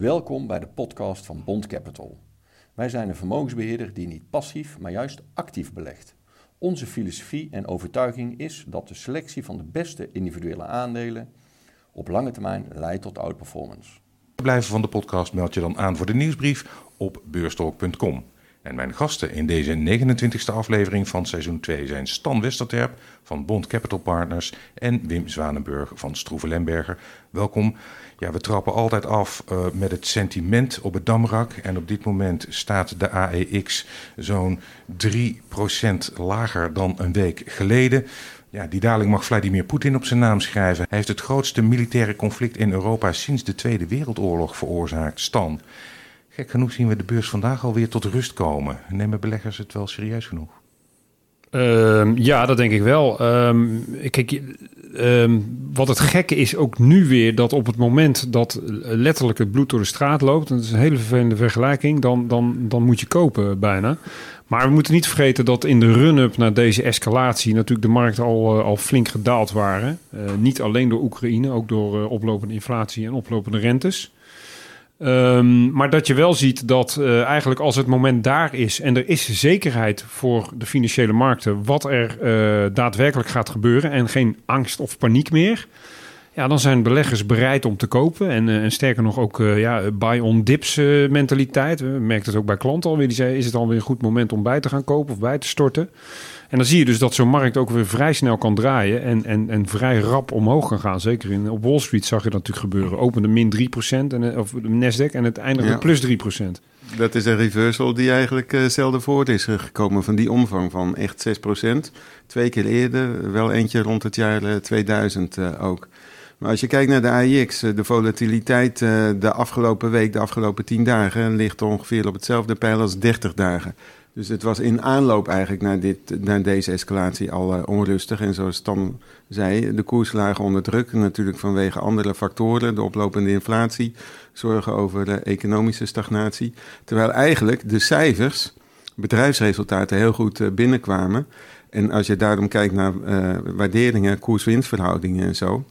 Welkom bij de podcast van Bond Capital. Wij zijn een vermogensbeheerder die niet passief, maar juist actief belegt. Onze filosofie en overtuiging is dat de selectie van de beste individuele aandelen op lange termijn leidt tot outperformance. Blijven van de podcast meld je dan aan voor de nieuwsbrief op beurstalk.com. En mijn gasten in deze 29e aflevering van seizoen 2 zijn Stan Westerterp van Bond Capital Partners en Wim Zwanenburg van Stroeven Lemberger. Welkom. Ja, we trappen altijd af uh, met het sentiment op het damrak. En op dit moment staat de AEX zo'n 3% lager dan een week geleden. Ja, die daling mag Vladimir Poetin op zijn naam schrijven. Hij heeft het grootste militaire conflict in Europa sinds de Tweede Wereldoorlog veroorzaakt. Stan. Gek genoeg zien we de beurs vandaag alweer tot rust komen. Nemen beleggers het wel serieus genoeg? Uh, ja, dat denk ik wel. Um, kijk, um, wat het gekke is ook nu weer dat op het moment dat letterlijk het bloed door de straat loopt, en dat is een hele vervelende vergelijking, dan, dan, dan moet je kopen bijna. Maar we moeten niet vergeten dat in de run-up naar deze escalatie natuurlijk de markten al, uh, al flink gedaald waren. Uh, niet alleen door Oekraïne, ook door uh, oplopende inflatie en oplopende rentes. Um, maar dat je wel ziet dat uh, eigenlijk als het moment daar is en er is zekerheid voor de financiële markten wat er uh, daadwerkelijk gaat gebeuren en geen angst of paniek meer. Ja, dan zijn beleggers bereid om te kopen. En, en sterker nog ook ja, buy-on-dips mentaliteit. We merken het ook bij klanten alweer. Die zei, is het alweer een goed moment om bij te gaan kopen of bij te storten? En dan zie je dus dat zo'n markt ook weer vrij snel kan draaien en, en, en vrij rap omhoog kan gaan. Zeker in, op Wall Street zag je dat natuurlijk gebeuren. Opende min 3% en, of de Nasdaq en het eindigde ja. plus 3%. Dat is een reversal die eigenlijk uh, zelden voort is gekomen van die omvang van echt 6%. Twee keer eerder, wel eentje rond het jaar uh, 2000 uh, ook. Maar als je kijkt naar de AIX, de volatiliteit de afgelopen week, de afgelopen 10 dagen, ligt ongeveer op hetzelfde pijl als 30 dagen. Dus het was in aanloop eigenlijk naar, dit, naar deze escalatie al onrustig. En zoals Stan zei, de koers lagen onder druk. Natuurlijk vanwege andere factoren. De oplopende inflatie, zorgen over de economische stagnatie. Terwijl eigenlijk de cijfers, bedrijfsresultaten, heel goed uh, binnenkwamen. En als je daarom kijkt naar uh, waarderingen, koers-winstverhoudingen en zo.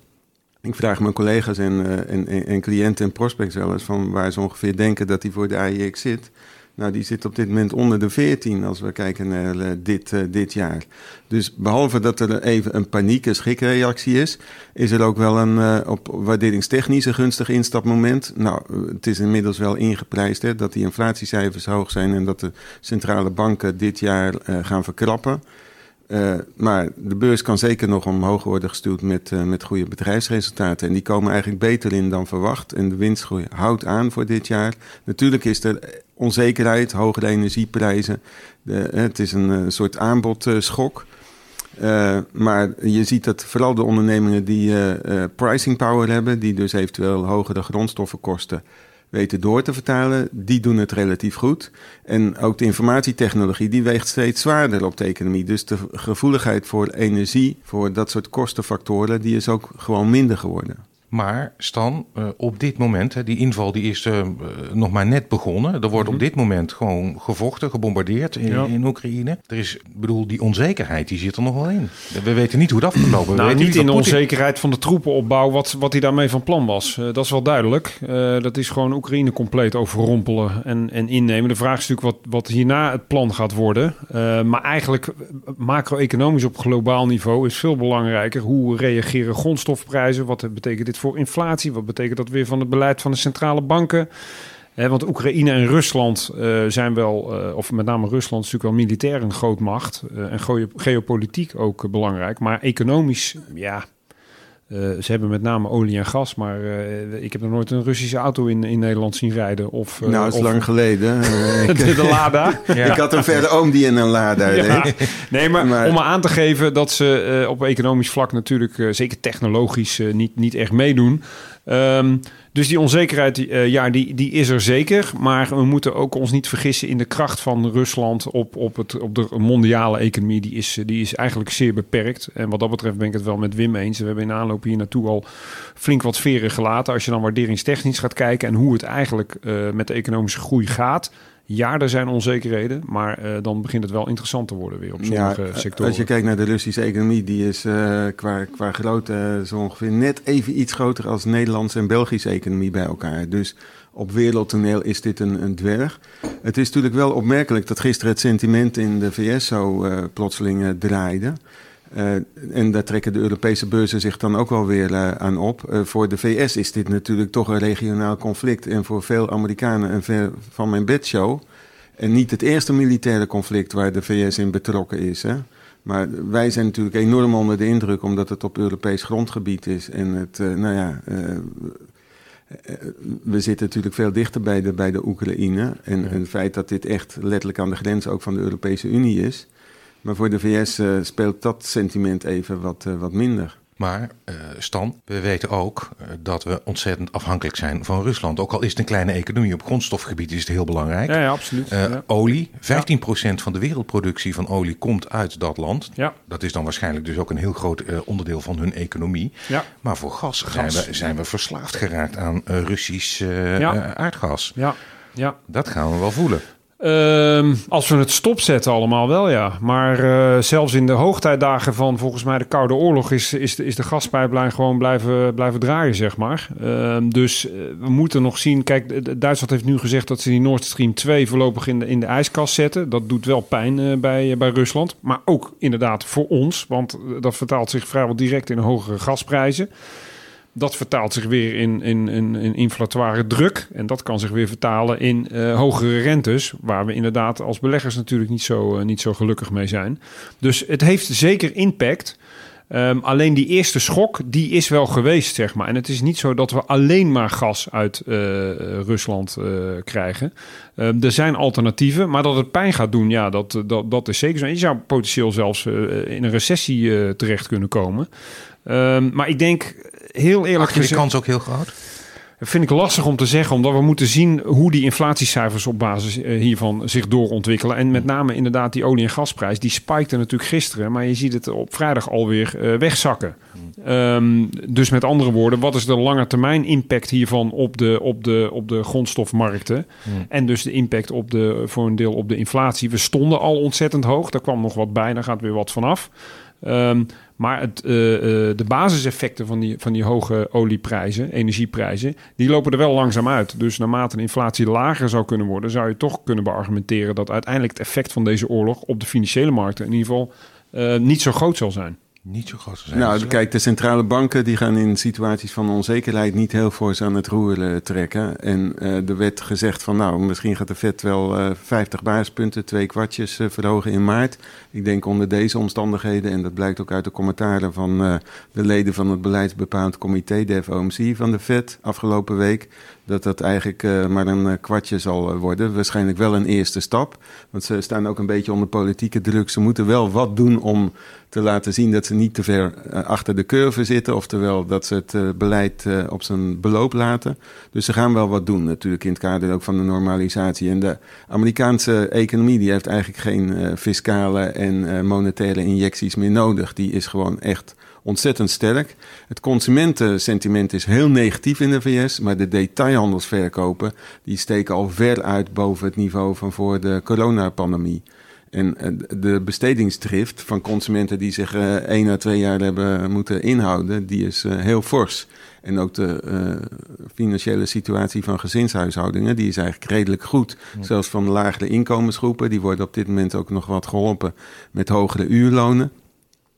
Ik vraag mijn collega's en, en, en cliënten en prospects wel eens van waar ze ongeveer denken dat die voor de AIX zit. Nou, die zit op dit moment onder de 14 als we kijken naar uh, dit, uh, dit jaar. Dus behalve dat er even een paniek- en schrikreactie is, is er ook wel een uh, op waarderingstechnisch gunstig instapmoment. Nou, het is inmiddels wel ingeprijsd hè, dat die inflatiecijfers hoog zijn en dat de centrale banken dit jaar gaan verkrappen. Uh, maar de beurs kan zeker nog omhoog worden gestuurd met, uh, met goede bedrijfsresultaten. En die komen eigenlijk beter in dan verwacht. En de winstgroei houdt aan voor dit jaar. Natuurlijk is er onzekerheid, hogere energieprijzen. De, het is een, soort aanbodschok. Maar je ziet dat vooral de ondernemingen die pricing power hebben, die dus eventueel hogere grondstoffenkosten weten door te vertalen, die doen het relatief goed. En ook de informatietechnologie, die weegt steeds zwaarder op de economie. Dus de gevoeligheid voor energie, voor dat soort kostenfactoren, die is ook gewoon minder geworden. Maar Stan, uh, op dit moment, hè, die inval die is uh, nog maar net begonnen. Er wordt op dit moment gewoon gevochten, gebombardeerd in, ja. in Oekraïne. Er is, bedoel, die onzekerheid die zit er nog wel in. We weten niet hoe dat afgelopen nou, niet in de onzekerheid van de troepenopbouw wat, wat hij daarmee van plan was. Uh, dat is wel duidelijk. dat is gewoon Oekraïne compleet overrompelen en, en innemen. De vraag is natuurlijk wat, wat hierna het plan gaat worden. maar eigenlijk macro-economisch op globaal niveau is veel belangrijker. Hoe reageren grondstofprijzen? Wat betekent dit voor inflatie? Wat betekent dat weer van het beleid van de centrale banken? He, want Oekraïne en Rusland uh, zijn wel, uh, of met name Rusland is natuurlijk wel militair een grootmacht. Uh, en ge geopolitiek ook belangrijk. Maar economisch, ja, Uh, ze hebben met name olie en gas, maar uh, ik heb nog nooit een Russische auto in, in Nederland zien rijden. Of, uh, nou, dat is of, lang geleden. de, de Lada. ja. Ik had een verder oom die in een Lada ja. Nee, maar, maar, om maar aan te geven dat ze op economisch vlak natuurlijk, zeker technologisch, niet, niet echt meedoen. Um, dus die onzekerheid, uh, ja, die, die is er zeker. Maar we moeten ook ons niet vergissen in de kracht van Rusland op, op, het, op de mondiale economie. Die is, die is eigenlijk zeer beperkt. En wat dat betreft ben ik het wel met Wim eens. We hebben in aanloop hier naartoe al flink wat veren gelaten. Als je dan waarderingstechnisch gaat kijken en hoe het eigenlijk uh, met de economische groei gaat Ja, er zijn onzekerheden, maar eh, dan begint het wel interessant te worden weer op sommige Ja, sectoren. Als je kijkt naar de Russische economie, die is eh, qua, qua grootte eh, zo ongeveer net even iets groter als Nederlandse en Belgische economie bij elkaar. Dus op wereldtoneel is dit een, een dwerg. Het is natuurlijk wel opmerkelijk dat gisteren het sentiment in de VS zo plotseling draaide. Eh, en daar trekken de Europese beurzen zich dan ook wel weer eh, aan op. Eh, voor de VS is dit natuurlijk toch een regionaal conflict. En voor veel Amerikanen een ver van mijn bedshow. En niet het eerste militaire conflict waar de VS in betrokken is. Hè? Maar wij zijn natuurlijk enorm onder de indruk omdat het op Europees grondgebied is. En het, nou ja, we zitten natuurlijk veel dichter bij de, bij de Oekraïne. En, en het feit dat dit echt letterlijk aan de grens ook van de Europese Unie is. Maar voor de VS eh, speelt dat sentiment even wat, eh, wat minder. Maar eh, Stan, we weten ook dat we ontzettend afhankelijk zijn van Rusland. Ook al is het een kleine economie, op grondstofgebied is het heel belangrijk. ja, ja, absoluut. Eh, ja. Olie, 15% van de wereldproductie van olie komt uit dat land. Ja. Dat is dan waarschijnlijk dus ook een heel groot eh, onderdeel van hun economie. Ja. Maar voor gas, Gas. Zijn, we, zijn we verslaafd geraakt aan eh, Russisch Ja. aardgas. Ja, ja. Dat gaan we wel voelen. Ehm, als we het stopzetten allemaal wel, ja. Maar eh, zelfs in de hoogtijdagen van volgens mij de Koude Oorlog... is, is, de, is de gaspijplijn gewoon blijven, blijven draaien, zeg maar. Ehm, dus eh, we moeten nog zien... Kijk, Duitsland heeft nu gezegd dat ze die Nord Stream 2... voorlopig in de, in de ijskast zetten. Dat doet wel pijn eh, bij, bij Rusland. Maar ook inderdaad voor ons. Want dat vertaalt zich vrijwel direct in hogere gasprijzen. Dat vertaalt zich weer in, in, in, in inflatoire druk. En dat kan zich weer vertalen in eh, hogere rentes. Waar we inderdaad als beleggers natuurlijk niet zo, eh, niet zo gelukkig mee zijn. Dus het heeft zeker impact. Ehm, alleen die eerste schok, die is wel geweest, zeg maar. En het is niet zo dat we alleen maar gas uit eh, Rusland krijgen. Ehm, er zijn alternatieven, maar dat het pijn gaat doen, ja, dat, dat, dat is zeker zo. Je zou potentieel zelfs in een recessie terecht kunnen komen. Ehm, maar ik denk, heel eerlijk je de gezegd... kans ook heel groot? Dat vind ik lastig om te zeggen, omdat we moeten zien hoe die inflatiecijfers op basis eh, hiervan zich doorontwikkelen. En met name inderdaad die olie- en gasprijs, die spikte natuurlijk gisteren, maar je ziet het op vrijdag alweer eh, wegzakken. Ehm, dus met andere woorden, wat is de lange termijn impact hiervan op de, op de, op de grondstofmarkten? En dus de impact op de, voor een deel op de inflatie. We stonden al ontzettend hoog, daar kwam nog wat bij, daar gaat weer wat vanaf. Ehm, maar het, eh, de basiseffecten van die, van die hoge olieprijzen, energieprijzen, die lopen er wel langzaam uit. Dus naarmate de inflatie lager zou kunnen worden, zou je toch kunnen beargumenteren dat uiteindelijk het effect van deze oorlog op de financiële markten in ieder geval eh, niet zo groot zal zijn. Niet zo groot zijn. Nou, kijk, de centrale banken die gaan in situaties van onzekerheid niet heel fors aan het roer eh, trekken. En eh, er werd gezegd van, nou, misschien gaat de Fed wel eh 50 basispunten, twee kwartjes eh, verhogen in maart. Ik denk onder deze omstandigheden, en dat blijkt ook uit de commentaren van eh, de leden van het beleidsbepaald comité, de FOMC van de Fed, afgelopen week, dat dat eigenlijk eh, maar een eh, kwartje zal eh, worden. Waarschijnlijk wel een eerste stap, want ze staan ook een beetje onder politieke druk. Ze moeten wel wat doen om te laten zien dat ze niet te ver achter de curve zitten. Oftewel dat ze het beleid op zijn beloop laten. Dus ze gaan wel wat doen natuurlijk in het kader ook van de normalisatie. En de Amerikaanse economie die heeft eigenlijk geen fiscale en monetaire injecties meer nodig. Die is gewoon echt ontzettend sterk. Het consumentensentiment is heel negatief in de VS, maar de detailhandelsverkopen die steken al ver uit boven het niveau van voor de coronapandemie. En eh, de bestedingsdrift van consumenten die zich eh één à twee jaar hebben moeten inhouden, die is eh, heel fors. En ook de financiële situatie van gezinshuishoudingen, die is eigenlijk redelijk goed. Zelfs van lagere inkomensgroepen, die worden op dit moment ook nog wat geholpen met hogere uurlonen.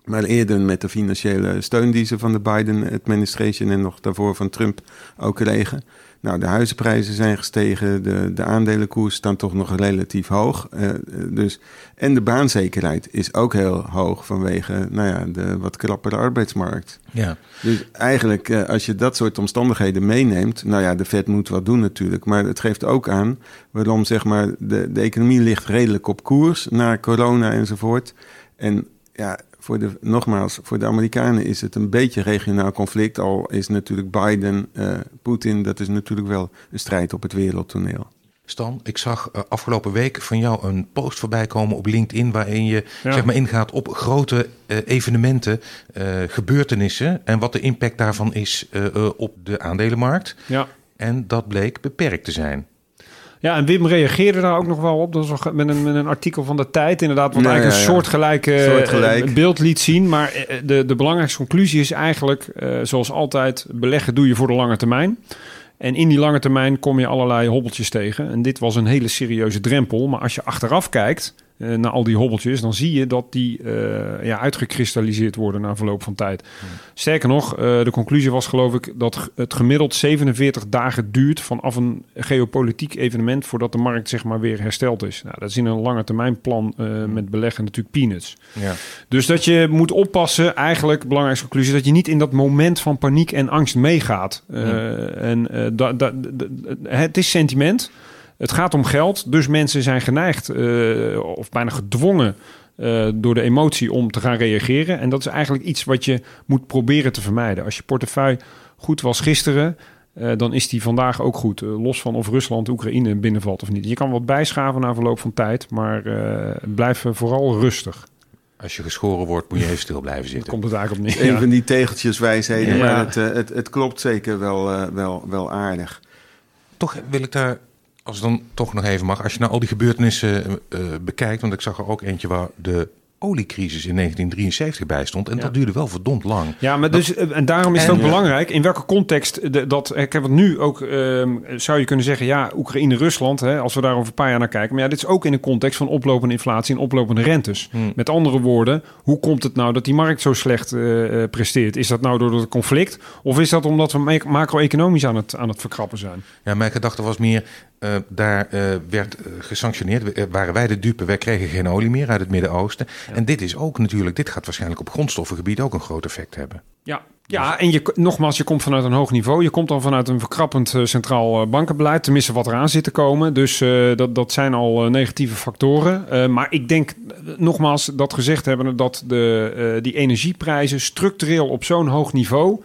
Maar eerder met de financiële steun die ze van de Biden-administration en nog daarvoor van Trump ook kregen. Nou, de huizenprijzen zijn gestegen, de, de aandelenkoers staan toch nog relatief hoog. Eh, eh, dus, en de baanzekerheid is ook heel hoog vanwege nou ja, de wat krappere arbeidsmarkt. Ja. Dus eigenlijk, eh, als je dat soort omstandigheden meeneemt, nou ja, de Fed moet wat doen natuurlijk, maar het geeft ook aan waarom zeg maar de, de economie ligt redelijk op koers na corona enzovoort. En ja, voor de, nogmaals, voor de Amerikanen is het een beetje regionaal conflict, al is natuurlijk Biden, eh Poetin, dat is natuurlijk wel een strijd op het wereldtoneel. Stan, ik zag eh, afgelopen week van jou een post voorbij komen op LinkedIn waarin je Ja. zeg maar ingaat op grote eh, evenementen, eh, gebeurtenissen en wat de impact daarvan is op de aandelenmarkt. Ja. En dat bleek beperkt te zijn. Ja, en Wim reageerde daar ook nog wel op. Dat was met een, met een artikel van de tijd, inderdaad, wat eigenlijk ja, een soortgelijke Soortgelijk. eh, beeld liet zien. Maar eh, de, de belangrijkste conclusie is eigenlijk, eh, zoals altijd, beleggen doe je voor de lange termijn. En in die lange termijn kom je allerlei hobbeltjes tegen. En dit was een hele serieuze drempel. Maar als je achteraf kijkt eh, naar al die hobbeltjes, dan zie je dat die eh, ja, uitgekristalliseerd worden na verloop van tijd. Sterker nog, eh, de conclusie was geloof ik dat het gemiddeld 47 dagen duurt vanaf een geopolitiek evenement voordat de markt zeg maar weer hersteld is. Nou, dat is in een lange termijn plan met beleggen natuurlijk peanuts. Ja. Dus dat je moet oppassen, eigenlijk belangrijkste conclusie, dat je niet in dat moment van paniek en angst meegaat. En da, da, da- het is sentiment. Het gaat om geld, dus mensen zijn geneigd eh, of bijna gedwongen eh, door de emotie om te gaan reageren. En dat is eigenlijk iets wat je moet proberen te vermijden. Als je portefeuille goed was gisteren, eh, dan is die vandaag ook goed. Los van of Rusland Oekraïne binnenvalt of niet. Je kan wat bijschaven na verloop van tijd, maar eh, blijf vooral rustig. Als je geschoren wordt, moet je even stil blijven zitten. komt het eigenlijk op neer. Een Ja. van die tegeltjeswijsheden, Ja. maar het, het, het klopt zeker wel, wel, wel aardig. Toch wil ik daar, als het dan toch nog even mag, als je nou al die gebeurtenissen eh, eh, bekijkt, want ik zag er ook eentje waar de oliecrisis in 1973 bij stond. En Ja. dat duurde wel verdomd lang. Ja, maar dus, eh, en daarom is het En- ook belangrijk in welke context de, dat. Ik heb het nu ook, ehm, zou je kunnen zeggen, ja, Oekraïne-Rusland, hè, als we daar over een paar jaar naar kijken. Maar ja, dit is ook in de context van oplopende inflatie en oplopende rentes. Hmm. Met andere woorden, hoe komt het nou dat die markt zo slecht presteert? Is dat nou door het conflict? Of is dat omdat we ma- macro-economisch aan het, aan het verkrappen zijn? Ja, mijn gedachte was meer, eh, daar eh, werd eh, gesanctioneerd. Waren wij de dupe, wij kregen geen olie meer uit het Midden-Oosten. En dit is ook natuurlijk, dit gaat waarschijnlijk op grondstoffengebied ook een groot effect hebben. Ja, ja en je, nogmaals, je komt vanuit een hoog niveau. Je komt dan vanuit een verkrappend centraal bankenbeleid. Tenminste, wat eraan zit te komen. Dus dat, dat zijn al negatieve factoren. Maar ik denk, nogmaals, dat gezegd hebben... dat de, die energieprijzen structureel op zo'n hoog niveau...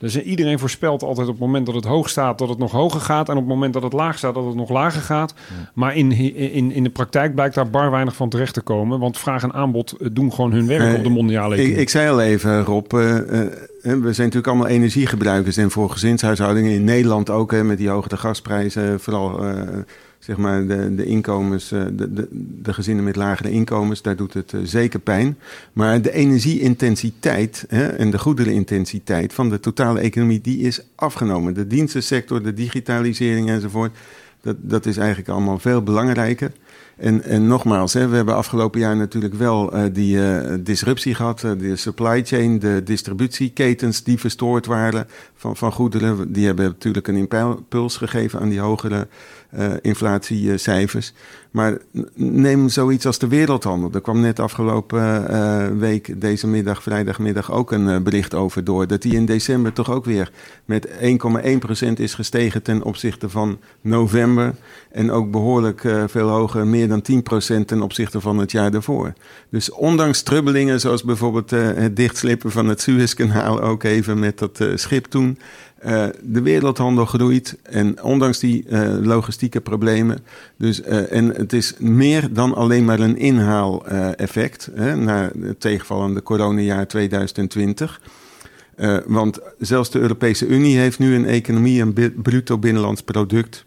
Dus eh, iedereen voorspelt altijd op het moment dat het hoog staat... dat het nog hoger gaat. En op het moment dat het laag staat, dat het nog lager gaat. Maar in, in, in de praktijk blijkt daar bar weinig van terecht te komen. Want vraag en aanbod eh, doen gewoon hun werk op de mondiale Ik, economie. ik zei al even, Rob, eh, we zijn natuurlijk allemaal energiegebruikers. En voor gezinshuishoudingen in Nederland ook, hè, met die hogere gasprijzen, vooral de, de inkomens, eh, de, de, de gezinnen met lagere inkomens, daar doet het eh, zeker pijn. Maar de energieintensiteit hè, en de goederenintensiteit van de totale economie, die is afgenomen. De dienstensector, de digitalisering enzovoort, dat, dat is eigenlijk allemaal veel belangrijker. En, en nogmaals, hè, we hebben afgelopen jaar natuurlijk wel eh, die disruptie gehad. eh, de supply chain, de distributieketens die verstoord waren van, van goederen. Die hebben natuurlijk een impuls gegeven aan die hogere eh, inflatiecijfers. Maar neem zoiets als de wereldhandel. Er kwam net afgelopen eh, week, deze middag, vrijdagmiddag, ook een eh, bericht over door. Dat die in december toch ook weer met 1,1% is gestegen ten opzichte van november. En ook behoorlijk eh, veel hoger, meer dan 10% ten opzichte van het jaar daarvoor. Dus ondanks trubbelingen, zoals bijvoorbeeld het dichtslippen van het Suezkanaal, ook even met dat schip toen. Eh, de wereldhandel groeit en ondanks die eh, logistieke problemen. Dus, eh, en het is meer dan alleen maar een inhaaleffect hè, na het tegenvallende coronajaar 2020. Eh, want zelfs de Europese Unie heeft nu een economie, een bruto binnenlands product,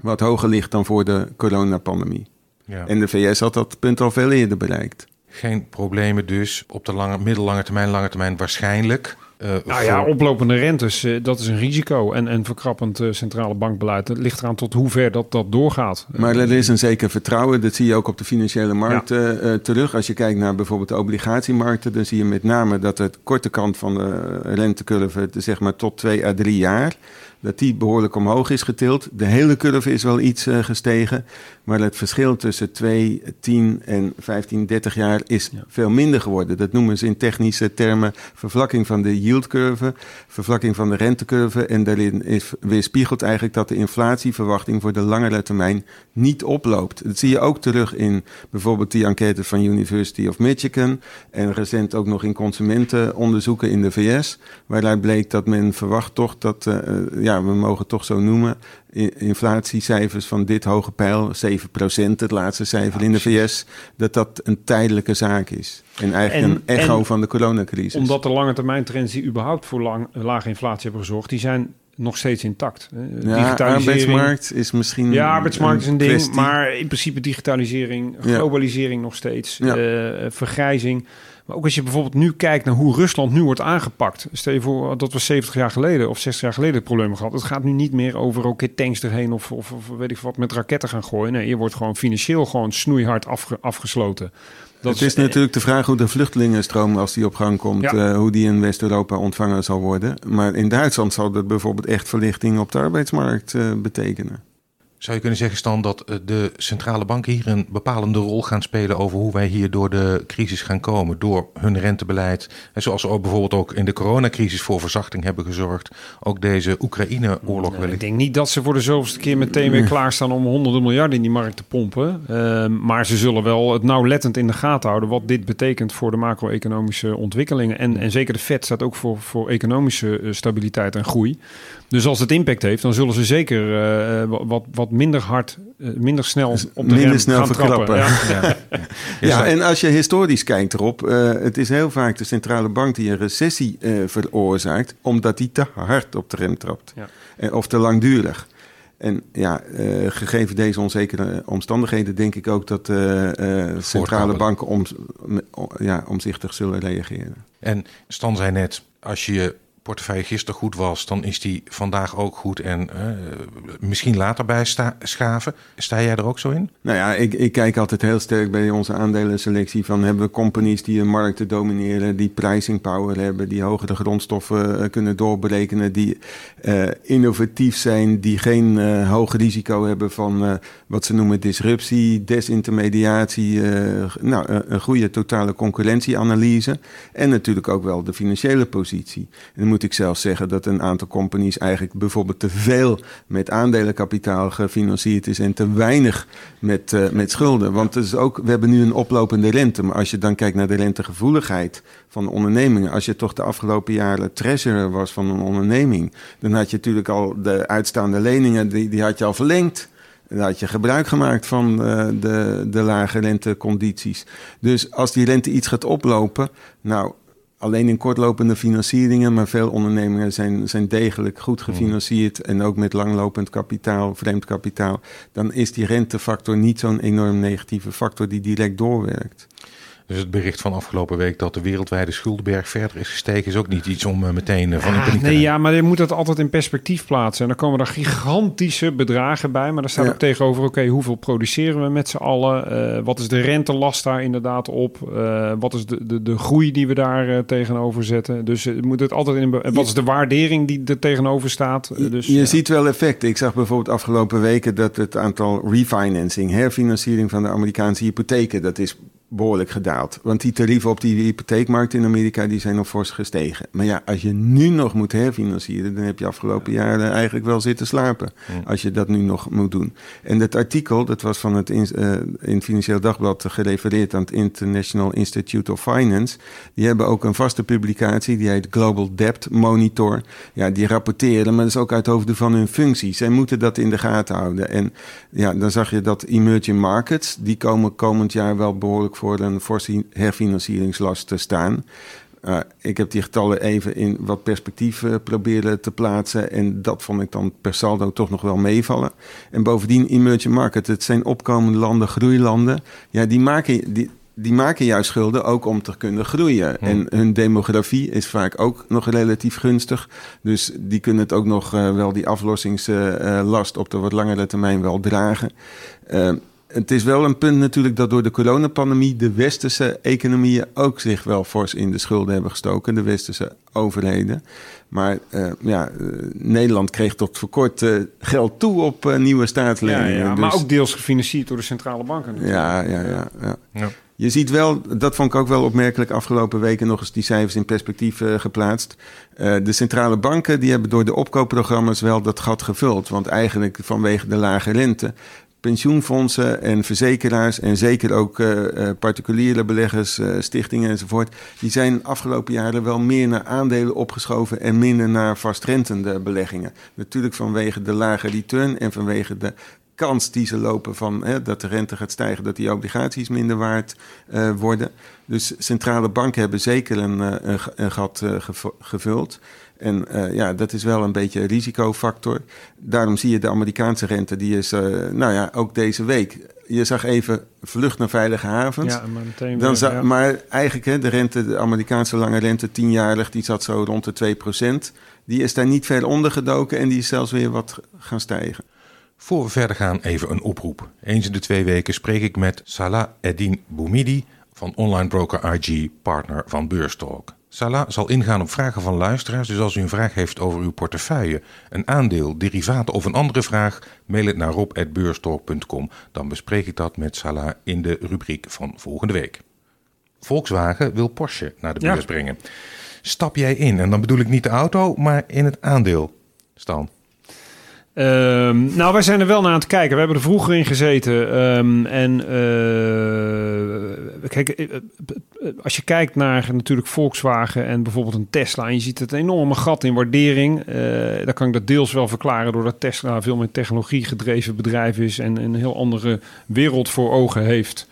wat hoger ligt dan voor de coronapandemie. Ja. En de VS had dat punt al veel eerder bereikt. Geen problemen dus op de lange, middellange termijn, lange termijn waarschijnlijk. Eh, Nou ja, oplopende rentes, eh, dat is een risico. En, en verkrappend eh, centrale bankbeleid. Het ligt eraan tot hoe ver dat, dat doorgaat. Maar er is een zeker vertrouwen. Dat zie je ook op de financiële markten eh, terug. Als je kijkt naar bijvoorbeeld de obligatiemarkten, dan zie je met name dat de korte kant van de rentecurve, zeg maar tot twee à drie jaar, dat die behoorlijk omhoog is getild. De hele curve is wel iets eh, gestegen, maar het verschil tussen 2, 10 en 15, 30 jaar is Ja. veel minder geworden. Dat noemen ze in technische termen vervlakking van de yieldcurve, vervlakking van de rentecurve. En daarin is weerspiegelt eigenlijk dat de inflatieverwachting voor de langere termijn niet oploopt. Dat zie je ook terug in bijvoorbeeld die enquête van University of Michigan en recent ook nog in consumentenonderzoeken in de VS, waaruit bleek dat men verwacht toch dat, eh, eh, ja, we mogen het toch zo noemen, inflatiecijfers van dit hoge pijl, 7%, het laatste cijfer in de VS, dat dat een tijdelijke zaak is. En eigenlijk En- een echo van de coronacrisis. Omdat de lange termijn trends die überhaupt voor lang, lage inflatie hebben gezorgd, die zijn nog steeds intact. Ja, arbeidsmarkt is misschien... Ja, arbeidsmarkt is een ding, kwestie. maar in principe digitalisering, Ja. globalisering nog steeds, Ja. eh, vergrijzing. Maar ook als je bijvoorbeeld nu kijkt naar hoe Rusland nu wordt aangepakt. Stel je voor, dat was 70 jaar geleden of 60 jaar geleden het probleem gehad. Het gaat nu niet meer over ook tanks erheen of, of, of weet ik wat met raketten gaan gooien. Nee, je wordt gewoon financieel gewoon snoeihard afge- afgesloten. Dat het is natuurlijk de vraag hoe de vluchtelingenstroom, als die op gang komt, Ja. eh, hoe die in West-Europa ontvangen zal worden. Maar in Duitsland zal dat bijvoorbeeld echt verlichting op de arbeidsmarkt eh, betekenen. Zou je kunnen zeggen, Stan, dat eh, de centrale banken hier een bepalende rol gaan spelen over hoe wij hier door de crisis gaan komen? Door hun rentebeleid. En zoals ze ook bijvoorbeeld ook in de coronacrisis voor verzachting hebben gezorgd. Ook deze Oekraïne-oorlog Nee, wellicht. ik denk niet dat ze voor de zoveelste keer meteen weer klaarstaan om honderden miljarden in die markt te pompen. Ehm, maar ze zullen wel het nauwlettend in de gaten houden wat dit betekent voor de macro-economische ontwikkelingen. En, en zeker de Fed staat ook voor, voor economische eh, stabiliteit en groei. Dus als het impact heeft, dan zullen ze zeker eh, wa- wat, wat minder hard, eh, minder snel op de minder rem snel gaan verklappen. trappen. Ja. Ja, en als je historisch kijkt erop, eh, het is heel vaak de centrale bank die een recessie eh, veroorzaakt, omdat die te hard op de rem trapt. Ja. Eh, of te langdurig. En ja, eh, gegeven deze onzekere omstandigheden, denk ik ook dat eh, eh, centrale banken om, om- ja, omzichtig zullen reageren. En Stan zei net, als je portefeuille gisteren goed was, dan is die vandaag ook goed en eh, misschien later bij schaven. Sta jij er ook zo in? Nou ja, ik, ik kijk altijd heel sterk bij onze aandelenselectie van hebben we companies die een markt te domineren, die pricing power hebben, die hogere grondstoffen eh, kunnen doorberekenen, die eh, innovatief zijn, die geen eh, hoog risico hebben van wat ze noemen disruptie, desintermediatie, nou, een- goede totale concurrentieanalyse en natuurlijk ook wel de financiële positie. Moet ik zelfs zeggen dat een aantal companies eigenlijk bijvoorbeeld te veel met aandelenkapitaal gefinancierd is en te weinig met, eh, met schulden. Want het is ook, we hebben nu een oplopende rente. Maar als je dan kijkt naar de rentegevoeligheid van de ondernemingen. Als je toch de afgelopen jaren treasurer was van een onderneming. Dan had je natuurlijk al de uitstaande leningen, die, die had je al verlengd. Dan had je gebruik gemaakt van eh, de, de lage rentecondities. Dus als die rente iets gaat oplopen, nou, alleen in kortlopende financieringen, maar veel ondernemingen zijn, zijn degelijk goed gefinancierd en ook met langlopend kapitaal, vreemd kapitaal, dan is die rentefactor niet zo'n enorm negatieve factor die direct doorwerkt. Dus het bericht van afgelopen week dat de wereldwijde schuldenberg verder is gestegen, is ook niet iets om eh, meteen eh, van in Ah, paniek nee, ja, maar je moet dat altijd in perspectief plaatsen. En dan komen er gigantische bedragen bij. Maar daar staat Ja. ook tegenover, oké, hoeveel produceren we met z'n allen? Eh, wat is de rentelast daar inderdaad op? Wat is de, de, de groei die we daar tegenover zetten? Dus je moet het altijd in... en Wat is de waardering die er tegenover staat? Dus, je ja. ziet wel effecten. Ik zag bijvoorbeeld afgelopen weken dat het aantal refinancing, herfinanciering van de Amerikaanse hypotheken, dat is behoorlijk gedaald. Want die tarieven op die hypotheekmarkt in Amerika die zijn nog fors gestegen. Maar ja, als je nu nog moet herfinancieren, dan heb je afgelopen jaren eigenlijk wel zitten slapen. Als je dat nu nog moet doen. En dat artikel, dat was van het in, eh, in het Financieel Dagblad gerefereerd aan het International Institute of Finance. Die hebben ook een vaste publicatie, die heet Global Debt Monitor. Ja, die rapporteren, maar dat is ook uit hoofde van hun functie. Zij moeten dat in de gaten houden. En ja, dan zag je dat emerging markets, die komen komend jaar wel behoorlijk voor een forse herfinancieringslast te staan. Uh, ik heb die getallen even in wat perspectief uh, proberen te plaatsen. En dat vond ik dan per saldo toch nog wel meevallen. En bovendien, emerging market, het zijn opkomende landen, groeilanden. Ja, die maken, die, die maken juist schulden ook om te kunnen groeien. Hmm. En hun demografie is vaak ook nog relatief gunstig. Dus die kunnen het ook nog uh, wel die aflossingslast op de wat langere termijn wel dragen. Het is wel een punt natuurlijk dat door de coronapandemie de westerse economieën ook zich wel fors in de schulden hebben gestoken, de westerse overheden. Maar uh, ja, uh, Nederland kreeg tot voor kort uh, geld toe op nieuwe staatsleningen. Ja, ja, dus... maar ook deels gefinancierd door de centrale banken. Ja, ja, ja, ja, ja. Je ziet wel, dat vond ik ook wel opmerkelijk afgelopen weken nog eens die cijfers in perspectief uh, geplaatst. Uh, de centrale banken die hebben door de opkoopprogramma's wel dat gat gevuld. Want eigenlijk vanwege de lage rente pensioenfondsen en verzekeraars en zeker ook uh, uh, particuliere beleggers, uh, stichtingen enzovoort, die zijn afgelopen jaren wel meer naar aandelen opgeschoven en minder naar vastrentende beleggingen. Natuurlijk vanwege de lage return en vanwege de kans die ze lopen van hè, dat de rente gaat stijgen, dat die obligaties minder waard worden. Dus centrale banken hebben zeker een, een, gat gevuld. En uh, ja, dat is wel een beetje een risicofactor. Daarom zie je de Amerikaanse rente, die is, nou ja, ook deze week. Je zag even vlucht naar veilige havens. Ja, maar meteen Dan weer, ja. Maar eigenlijk, hè, de rente, de Amerikaanse lange rente, tienjarig, die zat zo rond de 2%. Die is daar niet ver onder gedoken en die is zelfs weer wat gaan stijgen. Voor we verder gaan, even een oproep. Eens in de twee weken spreek ik met Salah Eddin Boumidi van online broker IG, partner van Beurstalk. Salah zal ingaan op vragen van luisteraars, dus als u een vraag heeft over uw portefeuille, een aandeel, derivaten of een andere vraag, mail het naar rob.beurstalk.com. Dan bespreek ik dat met Salah in de rubriek van volgende week. Volkswagen wil Porsche naar de Ja. beurs brengen. Stap jij in, en dan bedoel ik niet de auto, maar in het aandeel. Stan. Ehm, nou, wij zijn er wel naar aan het kijken. We hebben er vroeger in gezeten. Ehm, en eh, kijk, eh, eh, als je kijkt naar natuurlijk Volkswagen en bijvoorbeeld een Tesla... en je ziet het enorme gat in waardering... eh, dan kan ik dat deels wel verklaren... doordat Tesla veel meer technologie gedreven bedrijf is... en een heel andere wereld voor ogen heeft...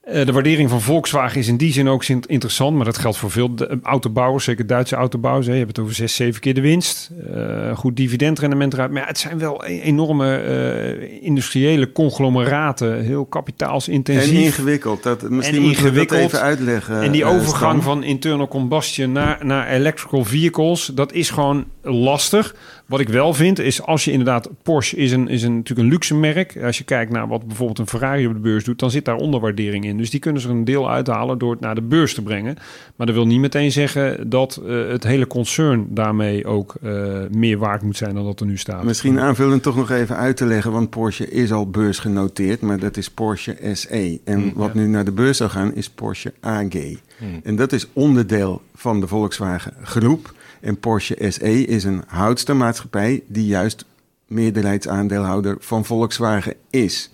Eh, de waardering van Volkswagen is in die zin ook interessant, maar dat geldt voor veel de- autobouwers, zeker Duitse autobouwers. Hè. Je hebt het over zes, zeven keer de winst, eh, goed dividendrendement eruit. Maar ja, het zijn wel e- enorme eh, industriële conglomeraten, heel En kapitaalsintensief. ingewikkeld. Dat, misschien En dat ingewikkeld. even uitleggen. En die eh, overgang van internal combustion naar, naar electrical vehicles, dat is gewoon lastig. Wat ik wel vind, is als je inderdaad... Porsche is, een, is een, natuurlijk een luxe merk. Als je kijkt naar wat bijvoorbeeld een Ferrari op de beurs doet... dan zit daar onderwaardering in. Dus die kunnen ze er een deel uithalen door het naar de beurs te brengen. Maar dat wil niet meteen zeggen dat eh, het hele concern daarmee ook eh, meer waard moet zijn dan dat er nu staat. Misschien aanvullend toch nog even uit te leggen, want Porsche is al beursgenoteerd, maar dat is Porsche SE. En Mm, wat nu naar de beurs zou gaan, is Porsche AG. En dat is onderdeel van de Volkswagen groep. En Porsche SE is een houdstermaatschappij die juist meerderheidsaandeelhouder van Volkswagen is.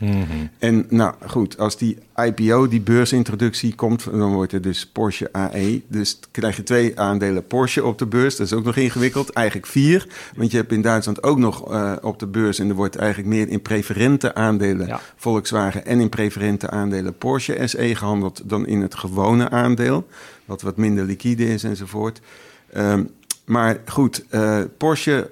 En nou goed, als die IPO, die beursintroductie komt, dan wordt er dus Porsche AE. Dus krijg je twee aandelen Porsche op de beurs. Dat is ook nog ingewikkeld. Eigenlijk vier. Want je hebt in Duitsland ook nog eh, op de beurs. En er wordt eigenlijk meer in preferente aandelen Ja. Volkswagen en in preferente aandelen Porsche SE gehandeld dan in het gewone aandeel. Wat wat minder liquide is enzovoort. Ehm, maar goed, eh, Porsche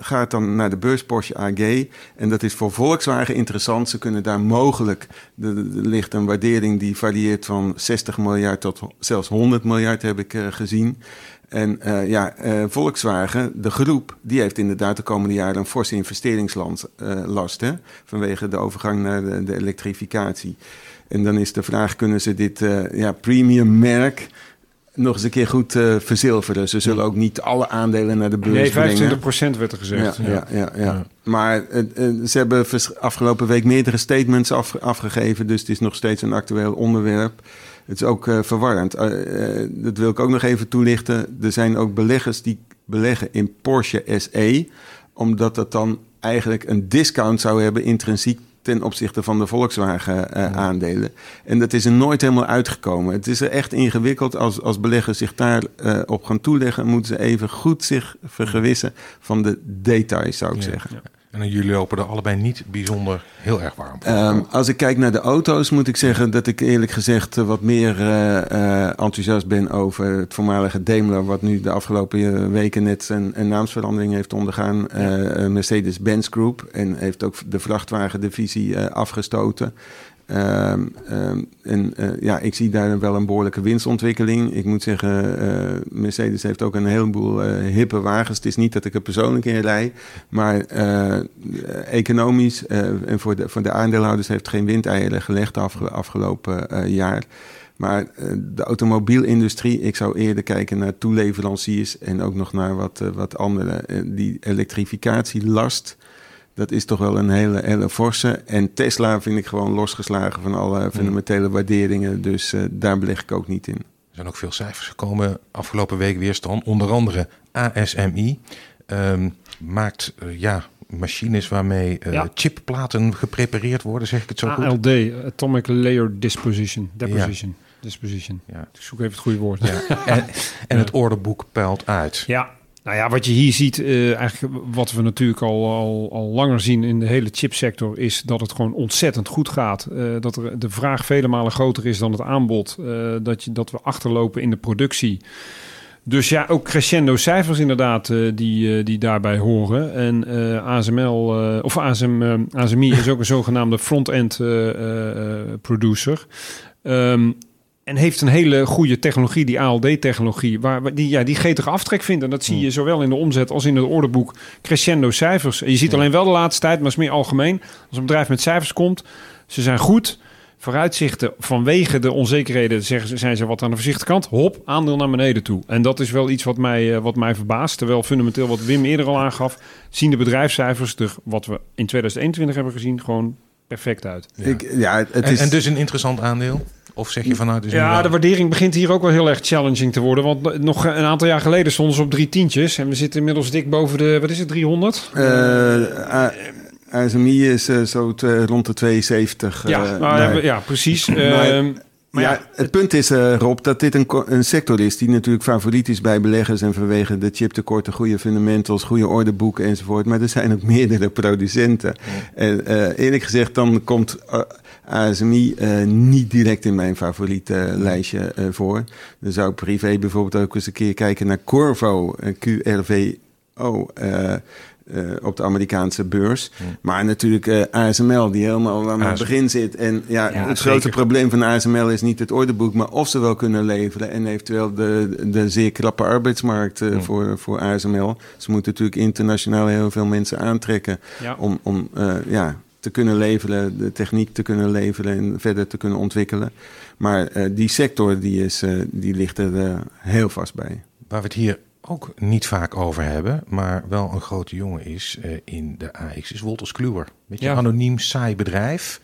gaat dan naar de beurs Porsche AG. En dat is voor Volkswagen interessant. Ze kunnen daar mogelijk, er ligt een waardering die varieert van 60 miljard tot zelfs 100 miljard heb ik eh, gezien. En eh, ja, eh, Volkswagen, de groep, die heeft inderdaad de komende jaren een forse investeringslast eh, vanwege de overgang naar de, de elektrificatie. En dan is de vraag, kunnen ze dit eh, ja, premium merk nog eens een keer goed eh, verzilveren? Ze zullen ook niet alle aandelen naar de beurs Nee, brengen. 25% werd er gezegd. Ja, ja, ja, ja. Maar eh, eh, ze hebben afgelopen week meerdere statements af- afgegeven. Dus het is nog steeds een actueel onderwerp. Het is ook verwarrend. Dat wil ik ook nog even toelichten. Er zijn ook beleggers die beleggen in Porsche SE. Omdat dat dan eigenlijk een discount zou hebben intrinsiek ten opzichte van de Volkswagen-aandelen. en dat is er nooit helemaal uitgekomen. Het is er echt ingewikkeld. Als, als beleggers zich daarop op op gaan toeleggen, moeten ze even goed zich vergewissen van de details, zou ik Ja. zeggen. En jullie lopen er allebei niet bijzonder heel erg warm voor. Ehm, als ik kijk naar de auto's, moet ik zeggen dat ik eerlijk gezegd eh, wat meer eh, eh, enthousiast ben over het voormalige Daimler, wat nu de afgelopen weken net een, een naamsverandering heeft ondergaan. Mercedes-Benz Group en heeft ook de vrachtwagendivisie afgestoten. Ehm, ehm, en eh, ja, ik zie daar wel een behoorlijke winstontwikkeling. Ik moet zeggen, eh, Mercedes heeft ook een heleboel eh, hippe wagens. Het is niet dat ik er persoonlijk in rij, maar economisch en voor de, de aandeelhouders heeft geen windeieren gelegd de afge- afgelopen jaar. Maar de automobielindustrie, ik zou eerder kijken naar toeleveranciers en ook nog naar wat, wat andere. Die elektrificatielast, dat is toch wel een hele, hele forse. En Tesla vind ik gewoon losgeslagen van alle fundamentele waarderingen. Dus eh, daar beleg ik ook niet in. Er zijn ook veel cijfers gekomen afgelopen week weerstand. Onder andere ASMI ehm, maakt eh, ja, machines waarmee eh, Ja. chipplaten geprepareerd worden, zeg ik het zo goed? ALD, Atomic Layer Disposition. Deposition. Disposition. Ja. Ik zoek even het goede woord. Ja. En, en het orderboek peilt uit. Ja, Nou ja, wat je hier ziet, eh, eigenlijk wat we natuurlijk al, al, langer zien in de hele chipsector, is dat het gewoon ontzettend goed gaat. Eh, dat er de vraag vele malen groter is dan het aanbod. Eh, dat, je, dat we achterlopen in de productie. Dus ja, ook crescendo cijfers inderdaad die, die daarbij horen. En eh, ASML, eh, of ASM, eh, ASMI is ook een zogenaamde front-end producer. Ehm, en heeft een hele goede technologie, die ALD-technologie, waar, waar- die, ja, die gretige aftrek vindt. En dat zie je zowel in de omzet als in het orderboek crescendo cijfers. En je ziet alleen wel de laatste tijd, maar is meer algemeen. Als een bedrijf met cijfers komt, ze zijn goed. Vooruitzichten vanwege de onzekerheden zeggen ze, zijn ze wat aan de voorzichtige kant. Hop, aandeel naar beneden toe. En dat is wel iets wat mij, eh, wat mij verbaast. Terwijl fundamenteel, wat Wim eerder al aangaf, zien de bedrijfscijfers er, wat we in 2021 hebben gezien, gewoon perfect uit. Ja. Ik, ja, het En, is, en dus een interessant aandeel? Of zeg je van nou, het is nu Ja, wel- de waardering begint hier ook wel heel erg challenging te worden. Want nog een aantal jaar geleden stonden ze op drie tientjes. En we zitten inmiddels dik boven de, wat is het, 300? eh, A- ASMI is eh, zo te- rond de 72. eh, ja, nou, nee. ja, precies. Maar- Ehm, maar ja, ja, het punt is, eh, Rob, dat dit een, sector is die natuurlijk favoriet is bij beleggers en vanwege de chiptekorten, goede fundamentals, goede orderboeken enzovoort. Maar er zijn ook meerdere producenten. En eh, eerlijk gezegd, dan komt ASMI eh, niet direct in mijn favoriete lijstje eh, voor. Dan zou ik privé bijvoorbeeld ook eens een keer kijken naar Corvo, eh, QRVO. eh, eh, op de Amerikaanse beurs. Maar natuurlijk eh, ASML, die helemaal aan het begin zit. En ja, Ja, het zeker. grote probleem van ASML is niet het orderboek, maar of ze wel kunnen leveren. En eventueel de, de zeer krappe arbeidsmarkt eh, voor, voor ASML. Ze moeten natuurlijk internationaal heel veel mensen aantrekken om, om eh, ja, te kunnen leveren, de techniek te kunnen leveren en verder te kunnen ontwikkelen. Maar eh, die sector die is, eh, die ligt er eh, heel vast bij. Waar we het hier ook niet vaak over hebben, maar wel een grote jongen is eh, in de AX, is Wolters Kluwer. Beetje Ja. een anoniem saai bedrijf,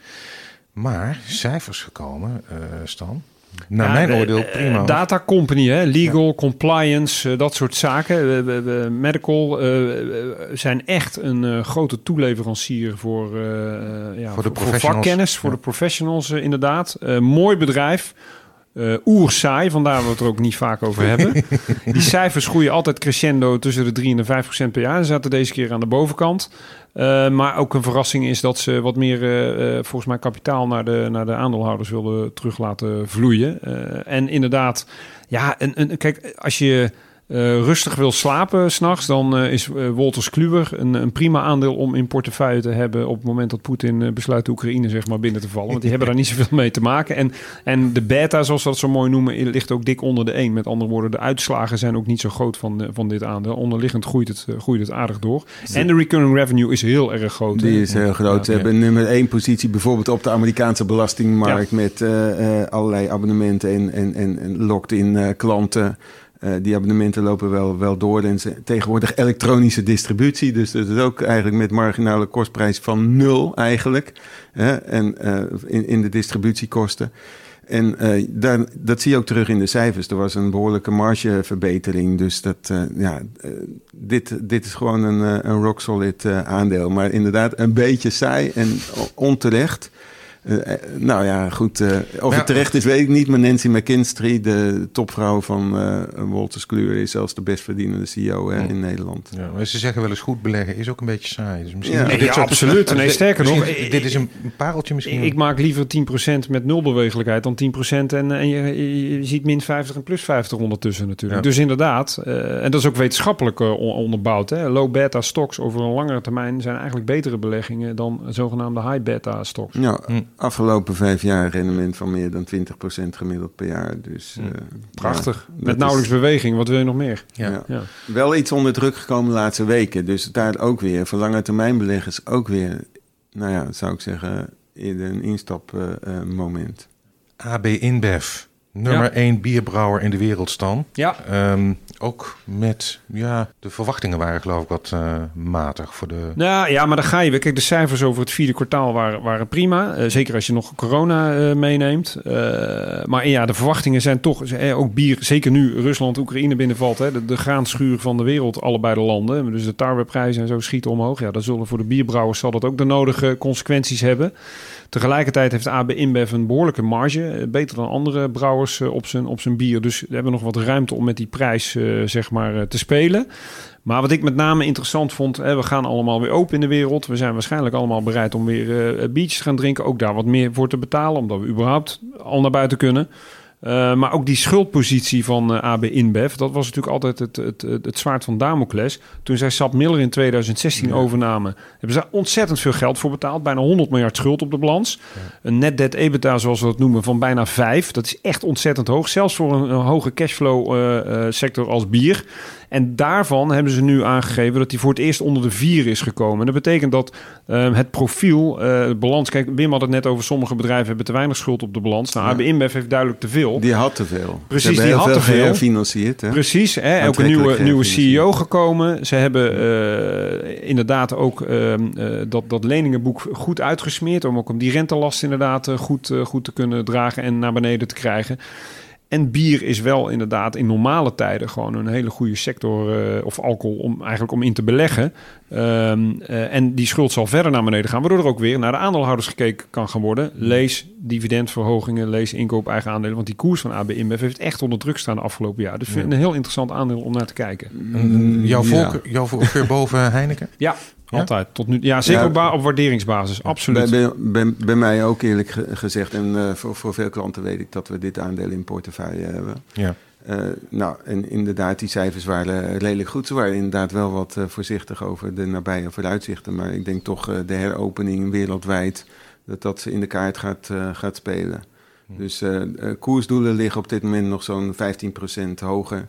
maar cijfers gekomen, eh, Stan. Naar Ja, mijn oordeel eh, prima. Data company, hè? legal, compliance, eh, dat soort zaken. Medical eh, zijn echt een grote toeleverancier voor, eh, ja, Voor de voor professionals. vakkennis, voor de professionals inderdaad. Mooi bedrijf. Eh oersaai, vandaar dat we het er ook niet vaak over hebben. Die cijfers groeien altijd crescendo tussen de 3 en de 5 procent per jaar. Ze zaten deze keer aan de bovenkant. Eh, maar ook een verrassing is dat ze wat meer, eh, volgens mij, kapitaal naar de, naar de aandeelhouders wilden terug laten vloeien. En inderdaad, ja, en, en, kijk, als je eh, rustig wil slapen s'nachts, dan eh, is eh, Wolters Kluwer een, een prima aandeel om in portefeuille te hebben op het moment dat Poetin besluit de Oekraïne zeg maar binnen te vallen. Want die hebben daar niet zoveel mee te maken. En, en de beta, zoals we dat zo mooi noemen, ligt ook dik onder de 1. Met andere woorden, de uitslagen zijn ook niet zo groot van, van dit aandeel. Onderliggend groeit het, groeit het aardig door. En de recurring revenue is heel erg groot. Die is heel groot. Ze Ja. hebben nummer één positie bijvoorbeeld op de Amerikaanse belastingmarkt met allerlei abonnementen en, en, en, en locked-in klanten. Eh, die abonnementen lopen wel, wel door. En tegenwoordig elektronische distributie. Dus dat is ook eigenlijk met marginale kostprijs van nul eigenlijk. Hè? En eh, in, in de distributiekosten. En eh, dat zie je ook terug in de cijfers. Er was een behoorlijke margeverbetering. Dus dat, ja, dit, dit is gewoon een, een rock solid aandeel. Maar inderdaad, een beetje saai en onterecht. Eh, eh, nou ja, goed. eh, of Ja. het terecht is, weet ik niet. Maar Nancy McKinstry, de topvrouw van eh Wolters Kluwer, is zelfs de best verdienende CEO hè, in Nederland. Ja, maar ze zeggen wel eens goed beleggen is ook een beetje saai. Dus misschien Ja. Nee, dit ja, soort- absoluut. Nee, sterker nog, dit is een pareltje misschien. Ik maak liever 10% met nul bewegelijkheid dan 10% en, en je, ziet min 50 en plus 50 ondertussen natuurlijk. Ja. Dus inderdaad, eh, en dat is ook wetenschappelijk on- onderbouwd. Hè. Low beta stocks over een langere termijn zijn eigenlijk betere beleggingen dan zogenaamde high beta stocks. Ja, Hmm. Afgelopen vijf jaar rendement van meer dan 20% gemiddeld per jaar. Dus, Hmm. eh, Prachtig. ja, met is- nauwelijks beweging. Wat wil je nog meer? ja. ja. Ja. Wel iets onder druk gekomen de laatste weken. Dus daar ook weer, voor lange termijn beleggers ook weer, nou ja, zou ik zeggen, eerder een instapmoment. AB InBev, nummer Ja. 1 bierbrouwer in de wereld, Stan. Ja. Ehm, ook met, ja, de verwachtingen waren geloof ik wat eh, matig voor de... Nou ja, maar dan ga je weer. Kijk, de cijfers over het vierde kwartaal waren, waren prima. Eh, zeker als je nog corona eh, meeneemt. Maar ja, de verwachtingen zijn toch... ook bier, zeker nu Rusland, Oekraïne binnenvalt. Hè, de, de graanschuur van de wereld, allebei de landen. Dus de tarweprijzen en zo schieten omhoog. Ja, dat zullen voor de bierbrouwers zal dat ook de nodige consequenties hebben. Tegelijkertijd heeft AB InBev een behoorlijke marge. eh, Beter dan andere brouwers. toeschouwers op, zijn, op zijn bier. Dus we hebben nog wat ruimte om met die prijs zeg maar, te spelen. Maar wat ik met name interessant vond, we gaan allemaal weer open in de wereld. We zijn waarschijnlijk allemaal bereid om weer biertjes te gaan drinken. Ook daar wat meer voor te betalen, omdat we überhaupt al naar buiten kunnen. Uh, maar ook die schuldpositie van uh, eh, AB InBev, dat was natuurlijk altijd het, het, het, het zwaard van Damocles. Toen zij Sap Miller in 2016 ja. overnamen, hebben ze ontzettend veel geld voor betaald. Bijna 100 miljard schuld op de balans. Ja. Een net debt EBITDA, zoals we dat noemen, van bijna 5. Dat is echt ontzettend hoog. Zelfs voor een, een hoge cashflow uh, sector als bier. En daarvan hebben ze nu aangegeven dat hij voor het eerst onder de vier is gekomen. En dat betekent dat uh, het profiel, uh, de balans... Kijk, Wim had het net over sommige bedrijven hebben te weinig schuld op de balans. Nou, ja. AB InBev heeft duidelijk te veel. Die had te veel. Precies, die had te veel. gefinancierd. Hè? Precies, hè, ook een nieuwe, nieuwe CEO gekomen. Ze hebben uh, inderdaad ook ehm, dat, dat leningenboek goed uitgesmeerd... om ook om die rentelast inderdaad goed, goed te kunnen dragen en naar beneden te krijgen. En bier is wel inderdaad in normale tijden gewoon een hele goede sector, uh, of alcohol, om eigenlijk om in te beleggen. Um, uh, en die schuld zal verder naar beneden gaan, waardoor er ook weer naar de aandeelhouders gekeken kan gaan worden. Lees dividendverhogingen, lees inkoop eigen aandelen. Want die koers van AB InBev heeft echt onder druk staan de afgelopen jaar. Dus ja. een heel interessant aandeel om naar te kijken. Mm, jouw, voorkeur, ja. jouw voorkeur boven Heineken? Ja? Altijd. Tot nu, ja, zeker ja, op waarderingsbasis. Absoluut. Bij, bij, bij mij ook eerlijk gezegd. En uh, voor, voor veel klanten weet ik dat we dit aandeel in portefeuille hebben. Ja. Uh, nou, en inderdaad, die cijfers waren redelijk goed. Ze waren inderdaad wel wat uh, voorzichtig over de nabije vooruitzichten. Maar ik denk toch uh, de heropening wereldwijd, dat dat in de kaart gaat, gaat spelen. Hm. Dus koersdoelen liggen op dit moment nog zo'n 15% hoger.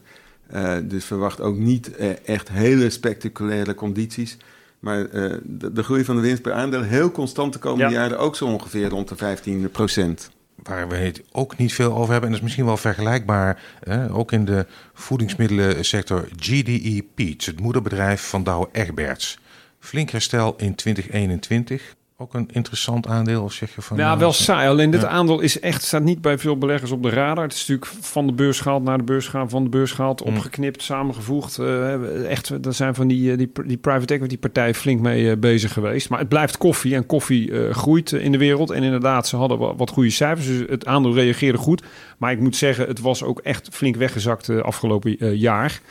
dus verwacht ook niet echt hele spectaculaire condities. Maar uh, de, de, groei van de winst per aandeel heel constant de komende ja. jaren ook zo ongeveer rond de 15 procent. Waar we het ook niet veel over hebben, en dat is misschien wel vergelijkbaar, eh, ook in de voedingsmiddelensector, GDE Peats, het moederbedrijf van Douwe Egberts. Flink herstel in 2021 ook een interessant aandeel? Of zeg je van, ja, wel saai. Alleen dit ja. aandeel is echt, staat niet bij veel beleggers op de radar. Het is natuurlijk van de beurs gehaald naar de beurs gegaan, van de beurs gehaald, mm. opgeknipt, samengevoegd. Uh, echt, daar zijn van die, die, die private equity partijen flink mee uh, bezig geweest. Maar het blijft koffie en koffie uh, groeit in de wereld. En inderdaad, ze hadden wat, wat goede cijfers. Dus het aandeel reageerde goed. Maar ik moet zeggen, het was ook echt flink weggezakt afgelopen jaar.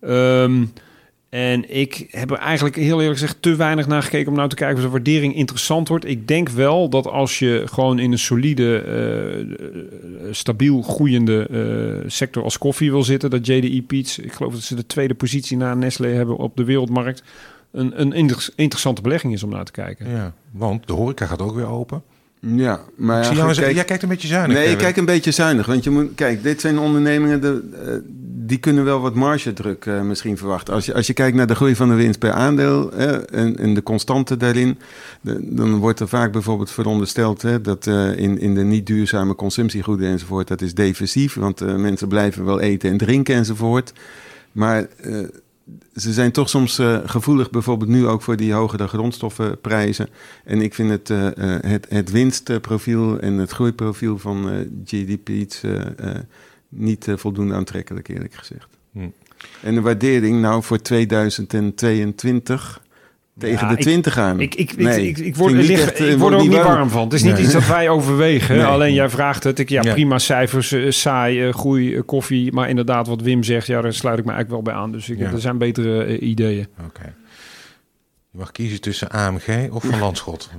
Um, en ik heb er eigenlijk heel eerlijk gezegd te weinig naar gekeken om nou te kijken of de waardering interessant wordt. Ik denk wel dat als je gewoon in een solide, uh, stabiel groeiende uh, sector als koffie wil zitten, dat JDE Peets, ik geloof dat ze de tweede positie na Nestlé hebben op de wereldmarkt, een, een inter interessante belegging is om naar te kijken. Ja, want de horeca gaat ook weer open. Ja, maar ja, kijk, jij kijkt een beetje zuinig. Nee, ik kijk een beetje zuinig. Want je moet, kijk, dit zijn ondernemingen de, uh, die kunnen wel wat margedruk uh, misschien verwachten. Als je, als je kijkt naar de groei van de winst per aandeel en, en de constante daarin, de, dan wordt er vaak bijvoorbeeld verondersteld hè, dat uh, in, in de niet duurzame consumptiegoeden enzovoort, dat is defensief, want mensen blijven wel eten en drinken enzovoort. Maar ze zijn toch soms uh, gevoelig, bijvoorbeeld nu ook voor die hogere grondstoffenprijzen. En ik vind het, uh, het, het winstprofiel en het groeiprofiel van GDP iets niet voldoende aantrekkelijk, eerlijk gezegd. Hm. En de waardering nou voor 2022 tegen ja, de 20 aan. Ik, ik, nee, ik, ik, word, lig, echt, ik word er ook niet warm. warm van. Het is niet nee. iets dat wij overwegen. Nee. Alleen jij vraagt het. Ik, ja, ja. prima cijfers, uh, saai, uh, groei, uh, koffie. Maar inderdaad, wat Wim zegt, ja, daar sluit ik me eigenlijk wel bij aan. Dus ik, ja. er zijn betere ideeën. Oké. Okay. Je mag kiezen tussen AMG of Van Landschot.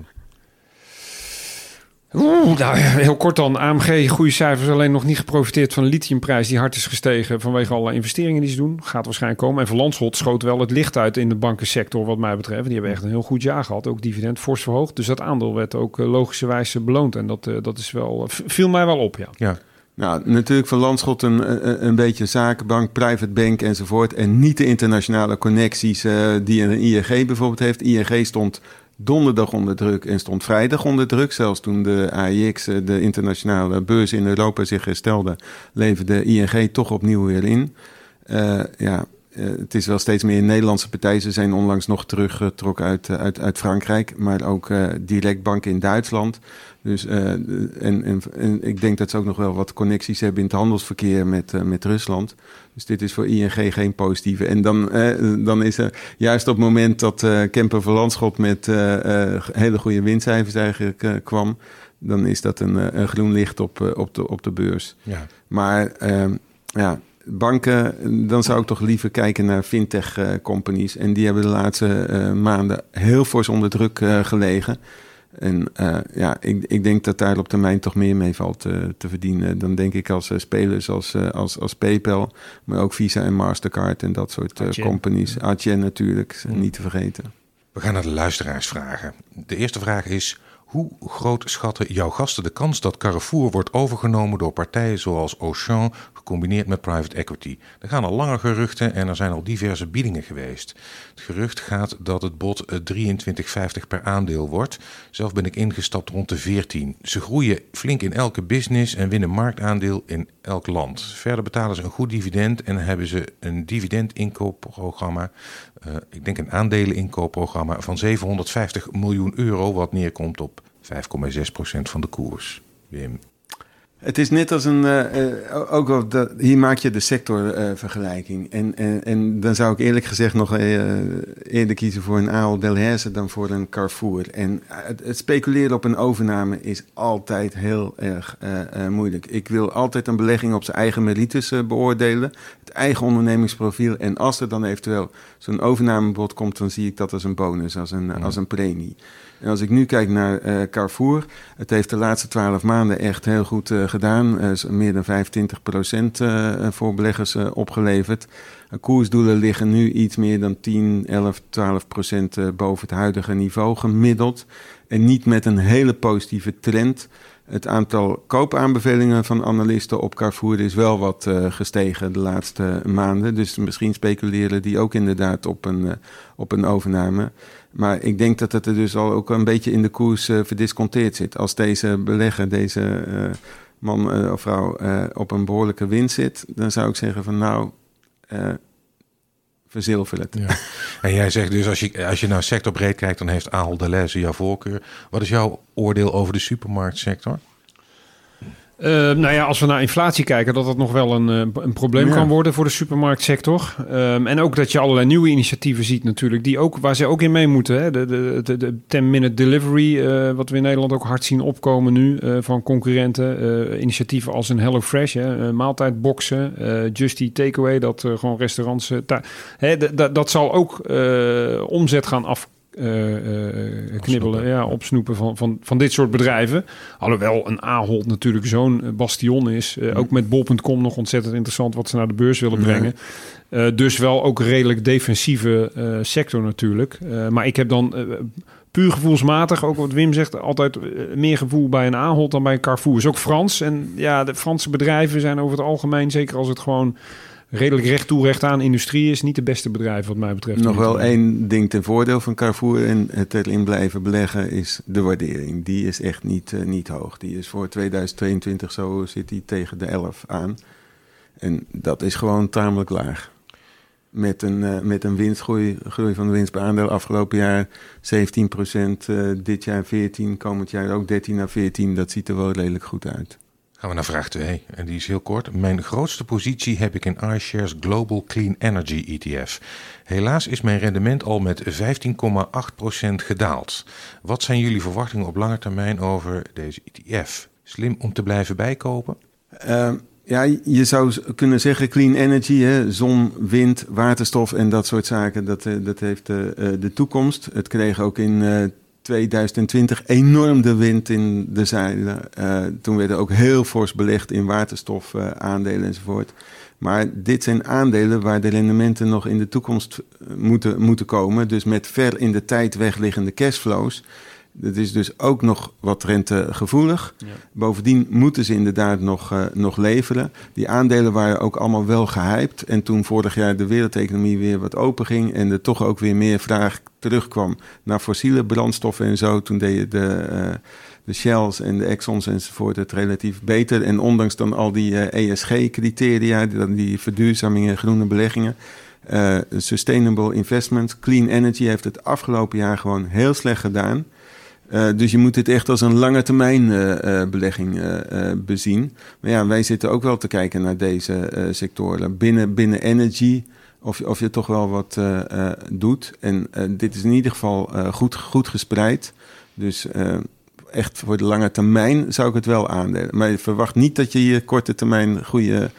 Oeh, nou, heel kort dan. AMG, goede cijfers, alleen nog niet geprofiteerd van de lithiumprijs die hard is gestegen vanwege alle investeringen die ze doen. Gaat waarschijnlijk komen. En Van Landschot schoot wel het licht uit in de bankensector wat mij betreft. Die hebben echt een heel goed jaar gehad. Ook dividend fors verhoogd. Dus dat aandeel werd ook uh, logischerwijs beloond. En dat, uh, dat is wel, viel mij wel op, ja. ja. Nou, natuurlijk van Landschot een, een, een beetje zakenbank, private bank enzovoort. En niet de internationale connecties die een ING bijvoorbeeld heeft. ING stond donderdag onder druk en stond vrijdag onder druk. Zelfs toen de AIX, eh, de internationale beurs in Europa, zich herstelde, leverde ING toch opnieuw weer in. Uh, ja, het is wel steeds meer Nederlandse partij. Ze zijn onlangs nog teruggetrokken uit, uit, uit Frankrijk, maar ook direct banken in Duitsland. Dus, en, en, en, ik denk dat ze ook nog wel wat connecties hebben in het handelsverkeer met, met Rusland. Dus dit is voor ING geen positieve. En dan, dan is er juist op het moment dat Kemper van Landschot met hele goede winstcijfers eigenlijk kwam, dan is dat een, een groen licht op, op, de, op de beurs. Ja. Maar ehm, ja, banken, dan zou ik toch liever kijken naar fintech-companies. en die hebben de laatste uh, maanden heel fors onder druk uh, gelegen. En uh, ja, ik, ik denk dat daar op termijn toch meer mee valt te verdienen. Dan denk ik als spelers als, als, als PayPal, maar ook Visa en Mastercard en dat soort companies. Adyen natuurlijk, niet te vergeten. We gaan naar de luisteraarsvragen. De eerste vraag is... Hoe groot schatten jouw gasten de kans dat Carrefour wordt overgenomen door partijen zoals Auchan, gecombineerd met private equity? Er gaan al langer geruchten en er zijn al diverse biedingen geweest. Het gerucht gaat dat het bod 23,50 per aandeel wordt. Zelf ben ik ingestapt rond de 14. Ze groeien flink in elke business en winnen marktaandeel in elk land. Verder betalen ze een goed dividend en hebben ze een dividendinkoopprogramma. Uh, ik denk een aandeleninkoopprogramma van 750 miljoen euro, wat neerkomt op 5,6% van de koers. Wim. Het is net als een. Uh, ook al dat, hier maak je de sectorvergelijking. Uh, en, en, en dan zou ik eerlijk gezegd nog uh, eerder kiezen voor een Ahold Delhaize dan voor een Carrefour. En het, het, speculeren op een overname is altijd heel erg moeilijk. Ik wil altijd een belegging op zijn eigen merites beoordelen. Het eigen ondernemingsprofiel. En als er dan eventueel zo'n overnamebod komt, dan zie ik dat als een bonus, als een, als een premie. En als ik nu kijk naar uh, Carrefour, het heeft de laatste twaalf maanden echt heel goed uh, gedaan. Uh, meer dan 25 procent voor beleggers opgeleverd. koersdoelen liggen nu iets meer dan 10, 11, 12 procent boven het huidige niveau gemiddeld. En niet met een hele positieve trend. Het aantal koopaanbevelingen van analisten op Carrefour is wel wat gestegen de laatste maanden. Dus misschien speculeren die ook inderdaad op een, op een overname. Maar ik denk dat het er dus al ook een beetje in de koers uh, verdisconteerd zit. Als deze belegger, deze uh, man uh, of vrouw op een behoorlijke winst zit, dan zou ik zeggen van nou, verzilver het. En jij zegt dus als je, als je nou sectorbreed kijkt, dan heeft Ahold Delhaize jouw voorkeur. Wat is jouw oordeel over de supermarktsector? Uh, nou ja, als we naar inflatie kijken, dat dat nog wel een, uh, een probleem kan worden voor de supermarktsector. Um, en ook dat je allerlei nieuwe initiatieven ziet natuurlijk, die ook, waar ze ook in mee moeten. Hè? De, de, de, de 10-minute delivery, uh, wat we in Nederland ook hard zien opkomen nu van concurrenten. initiatieven als een HelloFresh, hè? maaltijdboxen, Justy Takeaway, dat gewoon restaurants... hè, dat zal ook omzet gaan af uh, knibbelen, ja, opsnoepen van, van, van dit soort bedrijven. Alhoewel een Ahold natuurlijk zo'n bastion is. Uh, ook met bol.com nog ontzettend interessant wat ze naar de beurs willen brengen. dus wel ook redelijk defensieve sector natuurlijk. maar ik heb dan puur gevoelsmatig, ook wat Wim zegt, altijd meer gevoel bij een Ahold dan bij een Carrefour. Is ook Frans. En ja, de Franse bedrijven zijn over het algemeen, zeker als het gewoon redelijk recht toe, recht aan industrie is niet de beste bedrijf wat mij betreft. Nog wel één ding ten voordeel van Carrefour en het erin blijven beleggen is de waardering. Die is echt niet, uh, niet hoog. Die is voor 2022 zo zit die tegen de 11 aan. En dat is gewoon tamelijk laag. Met een, uh, met een winstgroei groei van de winst per aandeel afgelopen jaar 17% uh, dit jaar 14, komend jaar ook 13 naar 14. Dat ziet er wel redelijk goed uit. Gaan we naar vraag 2 en die is heel kort. Mijn grootste positie heb ik in iShares Global Clean Energy ETF. Helaas is mijn rendement al met 15,8% gedaald. Wat zijn jullie verwachtingen op lange termijn over deze ETF? Slim om te blijven bijkopen? Uh, ja, je zou kunnen zeggen clean energy, hè, zon, wind, waterstof en dat soort zaken. Dat, eh, dat heeft de, eh, de toekomst. Het kreeg ook in 2020 enorm de wind in de zeilen. Uh, toen werden ook heel fors belegd in waterstof, uh, aandelen enzovoort. Maar dit zijn aandelen waar de rendementen nog in de toekomst eh, moeten, moeten komen. Dus met ver in de tijd wegliggende cashflows. Dat is dus ook nog wat rentegevoelig. Ja. Bovendien moeten ze inderdaad nog, uh, nog leveren. Die aandelen waren ook allemaal wel gehyped. En toen vorig jaar de wereldeconomie weer wat open ging... en er toch ook weer meer vraag terugkwam naar fossiele brandstoffen en zo... toen deden de, uh, de Shells en de Exxons enzovoort het relatief beter. En ondanks dan al die uh, ESG-criteria, die, die verduurzamingen, groene beleggingen Uh, sustainable investment, clean energy heeft het afgelopen jaar gewoon heel slecht gedaan. Uh, dus je moet dit echt als een lange termijn uh, belegging bezien. Maar ja, wij zitten ook wel te kijken naar deze sectoren. Binnen, binnen energy, of, of je toch wel wat doet. En dit is in ieder geval goed, goed gespreid. Dus echt voor de lange termijn zou ik het wel aandelen. Maar je verwacht niet dat je hier korte termijn goede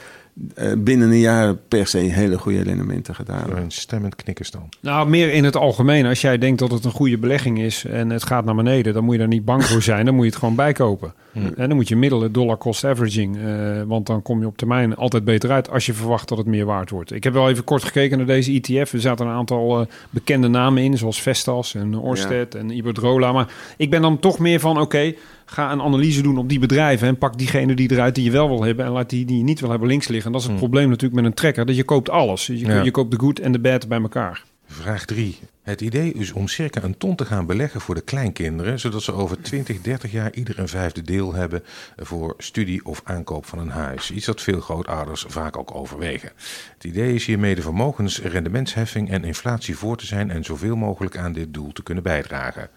binnen een jaar per se hele goede rendementen gedaan. Een stemmend knikkers dan. Nou, meer in het algemeen. Als jij denkt dat het een goede belegging is en het gaat naar beneden, dan moet je daar niet bang voor zijn. Dan moet je het gewoon bijkopen. Hmm. En dan moet je middelen dollar cost averaging. Uh, want dan kom je op termijn altijd beter uit als je verwacht dat het meer waard wordt. Ik heb wel even kort gekeken naar deze ETF. Er zaten een aantal uh, bekende namen in, zoals Vestas en Orsted en Iberdrola. Maar ik ben dan toch meer van, oké, ga een analyse doen op die bedrijven en pak diegene die eruit die je wel wil hebben en laat die die je niet wil hebben links liggen. En dat is het hmm. probleem natuurlijk met een trekker, dat je koopt alles. Je, je koopt de good en de bad bij elkaar. Vraag 3. Het idee is om circa een ton te gaan beleggen voor de kleinkinderen, zodat ze over 20, 30 jaar ieder een vijfde deel hebben voor studie of aankoop van een huis. Iets dat veel grootouders vaak ook overwegen. Het idee is hiermee de vermogensrendementsheffing en inflatie voor te zijn en zoveel mogelijk aan dit doel te kunnen bijdragen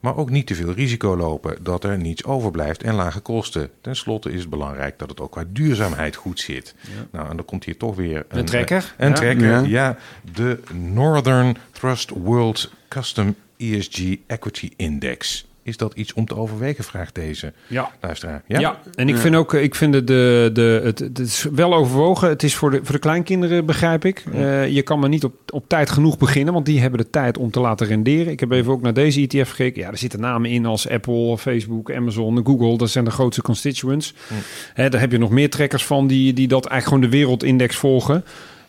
maar ook niet te veel risico lopen dat er niets overblijft en lage kosten. Ten slotte is het belangrijk dat het ook qua duurzaamheid goed zit. Nou, en dan komt hier toch weer een, een trekker. Een trekker, ja. ja. De Northern Trust World Custom ESG Equity Index. Is dat iets om te overwegen, vraagt deze ja. luisteraar. Ja, ja. en ik vind ook, ik vind de, de, de, het, het is wel overwogen. Het is voor de, voor de kleinkinderen, begrijp ik. Uh, je kan maar niet op, op tijd genoeg beginnen, want die hebben de tijd om te laten renderen. Ik heb even ook naar deze ETF gekeken. Ja, er zitten namen in als Apple, Facebook, Amazon, Google. Dat zijn de grootste constituents. Hè, daar heb je nog meer trekkers van die, die dat eigenlijk gewoon de wereldindex volgen.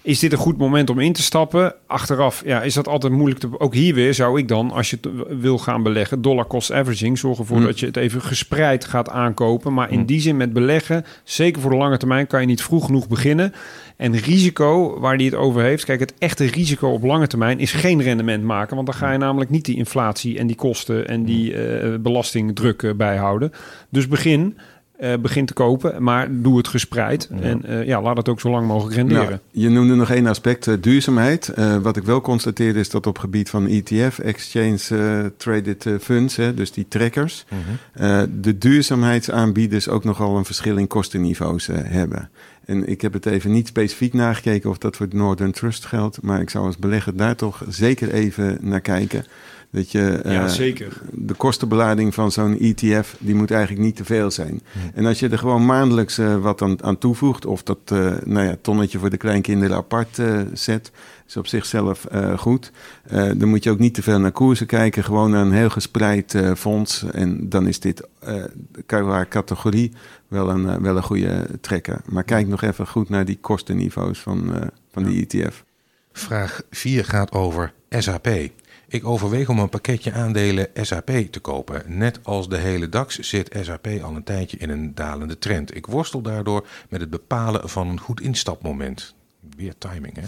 Is dit een goed moment om in te stappen? Achteraf ja, is dat altijd moeilijk. Te, ook hier weer zou ik dan, als je het wil gaan beleggen, dollar cost averaging, zorgen ervoor mm. dat je het even gespreid gaat aankopen. Maar in mm. die zin met beleggen, zeker voor de lange termijn, kan je niet vroeg genoeg beginnen. En risico waar die het over heeft, kijk, het echte risico op lange termijn is geen rendement maken. Want dan ga je namelijk niet die inflatie en die kosten en die uh, belastingdruk bijhouden. Dus begin uh, begint te kopen, maar doe het gespreid. En uh, ja, laat het ook zo lang mogelijk renderen. Nou, je noemde nog één aspect, uh, duurzaamheid. wat ik wel constateer is dat op gebied van ETF, Exchange Traded Funds, hè, dus die trackers, mhm. de duurzaamheidsaanbieders ook nogal een verschil in kostenniveaus hebben. En ik heb het even niet specifiek nagekeken of dat voor de Northern Trust geldt, maar ik zou als belegger daar toch zeker even naar kijken. Dat je, ja, uh, zeker. De kostenbelading van zo'n ETF, die moet eigenlijk niet te veel zijn. En als je er gewoon maandelijks uh, wat aan, aan, toevoegt, of dat uh, nou ja, tonnetje voor de kleinkinderen apart zet, is op zichzelf goed. dan moet je ook niet te veel naar koersen kijken, gewoon naar een heel gespreid fonds. En dan is dit qua categorie wel een, wel een goede trekker. Maar kijk nog even goed naar die kostenniveaus van, van die ETF. Vraag 4 gaat over SAP. Ik overweeg om een pakketje aandelen SAP te kopen. Net als de hele DAX zit SAP al een tijdje in een dalende trend. Ik worstel daardoor met het bepalen van een goed instapmoment. Weer timing, hè?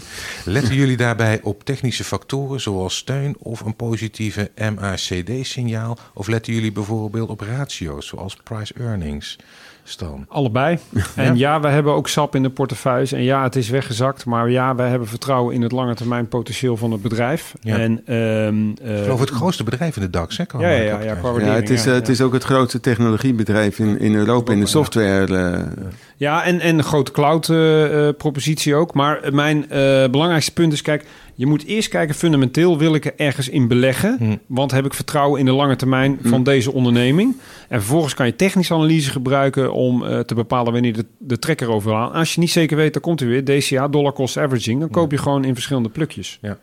Letten jullie daarbij op technische factoren zoals steun of een positieve MACD-signaal? Of letten jullie bijvoorbeeld op ratio's zoals price earnings? Stan? Allebei. En ja, we hebben ook SAP in de portefeuille. En ja, het is weggezakt. Maar ja, wij hebben vertrouwen in het lange termijn potentieel van het bedrijf. Ja. En, um, uh, ik geloof het grootste bedrijf in de DAX. Hè, ja, ja, ja, ja, ja, het, is, uh, het is ook het grootste technologiebedrijf in, in Europa in de software. Uh, ja, en, en een grote cloud-propositie ook. Maar mijn belangrijkste punt is, kijk, je moet eerst kijken, fundamenteel wil ik er ergens in beleggen. Hm. Want heb ik vertrouwen in de lange termijn hm. van deze onderneming. En vervolgens kan je technische analyse gebruiken om uh, te bepalen wanneer de, de trekker overhaalt. Als je niet zeker weet, dan komt er weer DCA, dollar cost averaging. Dan koop je gewoon in verschillende plukjes. Ja.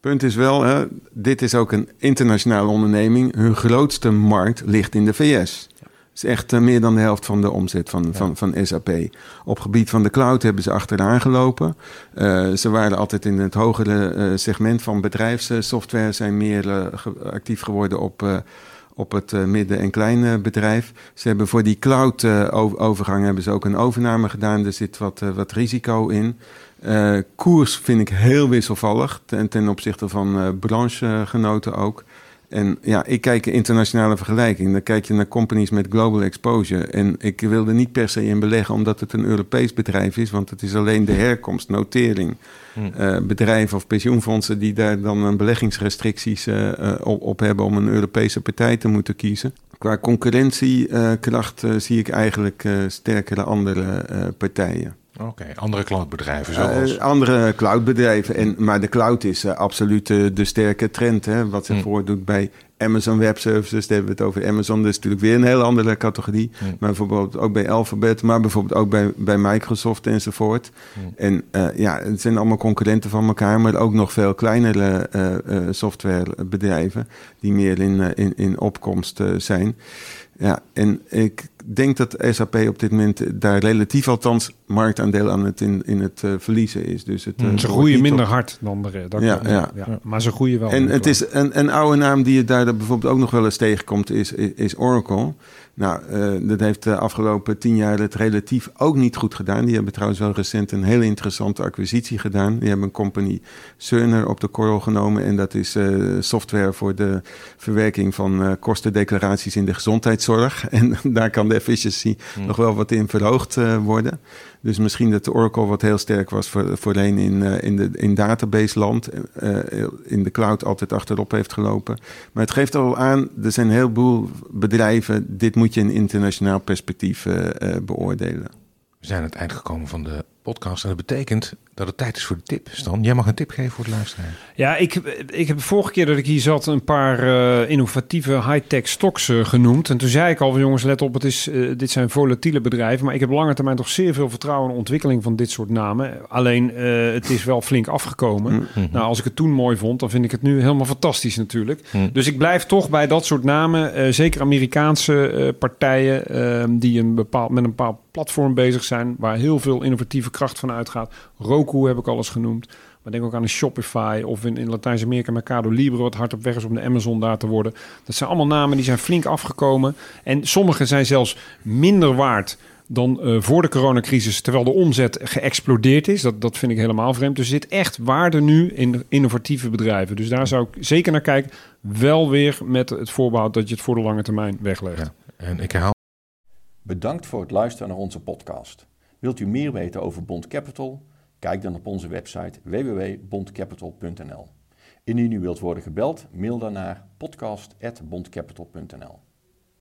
Punt is wel, hè, dit is ook een internationale onderneming. Hun grootste markt ligt in de VS is echt uh, meer dan de helft van de omzet van, ja. van, van SAP. Op gebied van de cloud hebben ze achteraan gelopen. Uh, ze waren altijd in het hogere uh, segment van bedrijfssoftware, zijn meer ge actief geworden op, op het midden- en kleine bedrijf. Ze hebben voor die cloud-overgang hebben ze ook een overname gedaan. Er zit wat, wat risico in. koers vind ik heel wisselvallig ten, ten opzichte van branchegenoten ook. En ja, ik kijk internationale vergelijking. Dan kijk je naar companies met global exposure. En ik wilde niet per se in beleggen omdat het een Europees bedrijf is. Want het is alleen de herkomst, notering, uh, bedrijven of pensioenfondsen die daar dan een beleggingsrestricties uh, op, op, hebben om een Europese partij te moeten kiezen. Qua concurrentiekracht zie ik eigenlijk sterkere andere partijen. Oké, andere cloudbedrijven zoals? Uh, andere cloudbedrijven. En, maar de cloud is uh, absoluut uh, de sterke trend. Hè, wat zich mm. voordoet bij Amazon Web Services. Daar hebben we het over Amazon. Dat is natuurlijk weer een heel andere categorie. Mm. Maar bijvoorbeeld ook bij Alphabet. Maar bijvoorbeeld ook bij, bij Microsoft enzovoort. Mm. En ja, het zijn allemaal concurrenten van elkaar. Maar ook nog veel kleinere softwarebedrijven. Die meer in, in, in opkomst zijn. Ja, en ik denk dat SAP op dit moment daar relatief althans marktaandeel aan het in, in het uh, verliezen is. Dus het, mm, ze groeien minder hard dan de rest. Ja, ja. ja, maar ze groeien wel. En het is een, een oude naam die je daar bijvoorbeeld ook nog wel eens tegenkomt, is, is Oracle. Nou, uh, dat heeft de afgelopen tien jaar het relatief ook niet goed gedaan. Die hebben trouwens wel recent een hele interessante acquisitie gedaan. Die hebben een company Cerner op de korrel genomen. En dat is uh, software voor de verwerking van uh, kostendeclaraties in de gezondheidszorg. En daar kan de efficiency hmm. nog wel wat in verhoogd worden. Dus misschien dat Oracle wat heel sterk was voor, voorheen in, uh, in, de, in database land, uh, in de cloud altijd achterop heeft gelopen. Maar het geeft al aan, er zijn een heleboel bedrijven, dit moet je in internationaal perspectief beoordelen. We zijn aan het eind gekomen van de podcast. En dat betekent dat het tijd is voor de tip. Stan, jij mag een tip geven voor het luisteraar. Ja, ik, ik heb de vorige keer dat ik hier zat een paar uh, innovatieve high-tech stocks uh, genoemd. En toen zei ik al, jongens, let op, het is, uh, dit zijn volatiele bedrijven. Maar ik heb lange termijn toch zeer veel vertrouwen in de ontwikkeling van dit soort namen. Alleen, het is wel flink afgekomen. Mm -hmm. Nou, als ik het toen mooi vond, dan vind ik het nu helemaal fantastisch natuurlijk. Mm. Dus ik blijf toch bij dat soort namen. zeker Amerikaanse partijen ehm, die een bepaald, met een bepaald platform bezig zijn. Waar heel veel innovatieve kracht van uitgaat. Roku heb ik alles genoemd. Maar denk ook aan een Shopify of in, Latijns-Amerika Mercado Libre, wat hard op weg is om de Amazon daar te worden. Dat zijn allemaal namen die zijn flink afgekomen. En sommige zijn zelfs minder waard dan uh, voor de coronacrisis, terwijl de omzet geëxplodeerd is. Dat, dat vind ik helemaal vreemd. Dus er zit echt waarde nu in innovatieve bedrijven. Dus daar zou ik zeker naar kijken. Wel weer met het voorbehoud dat je het voor de lange termijn weglegt. Ja, en ik herhaal. Bedankt voor het luisteren naar onze podcast. Wilt u meer weten over Bond Capital? Kijk dan op onze website www.bondcapital.nl. Indien u wilt worden gebeld, mail dan naar podcast.bondcapital.nl.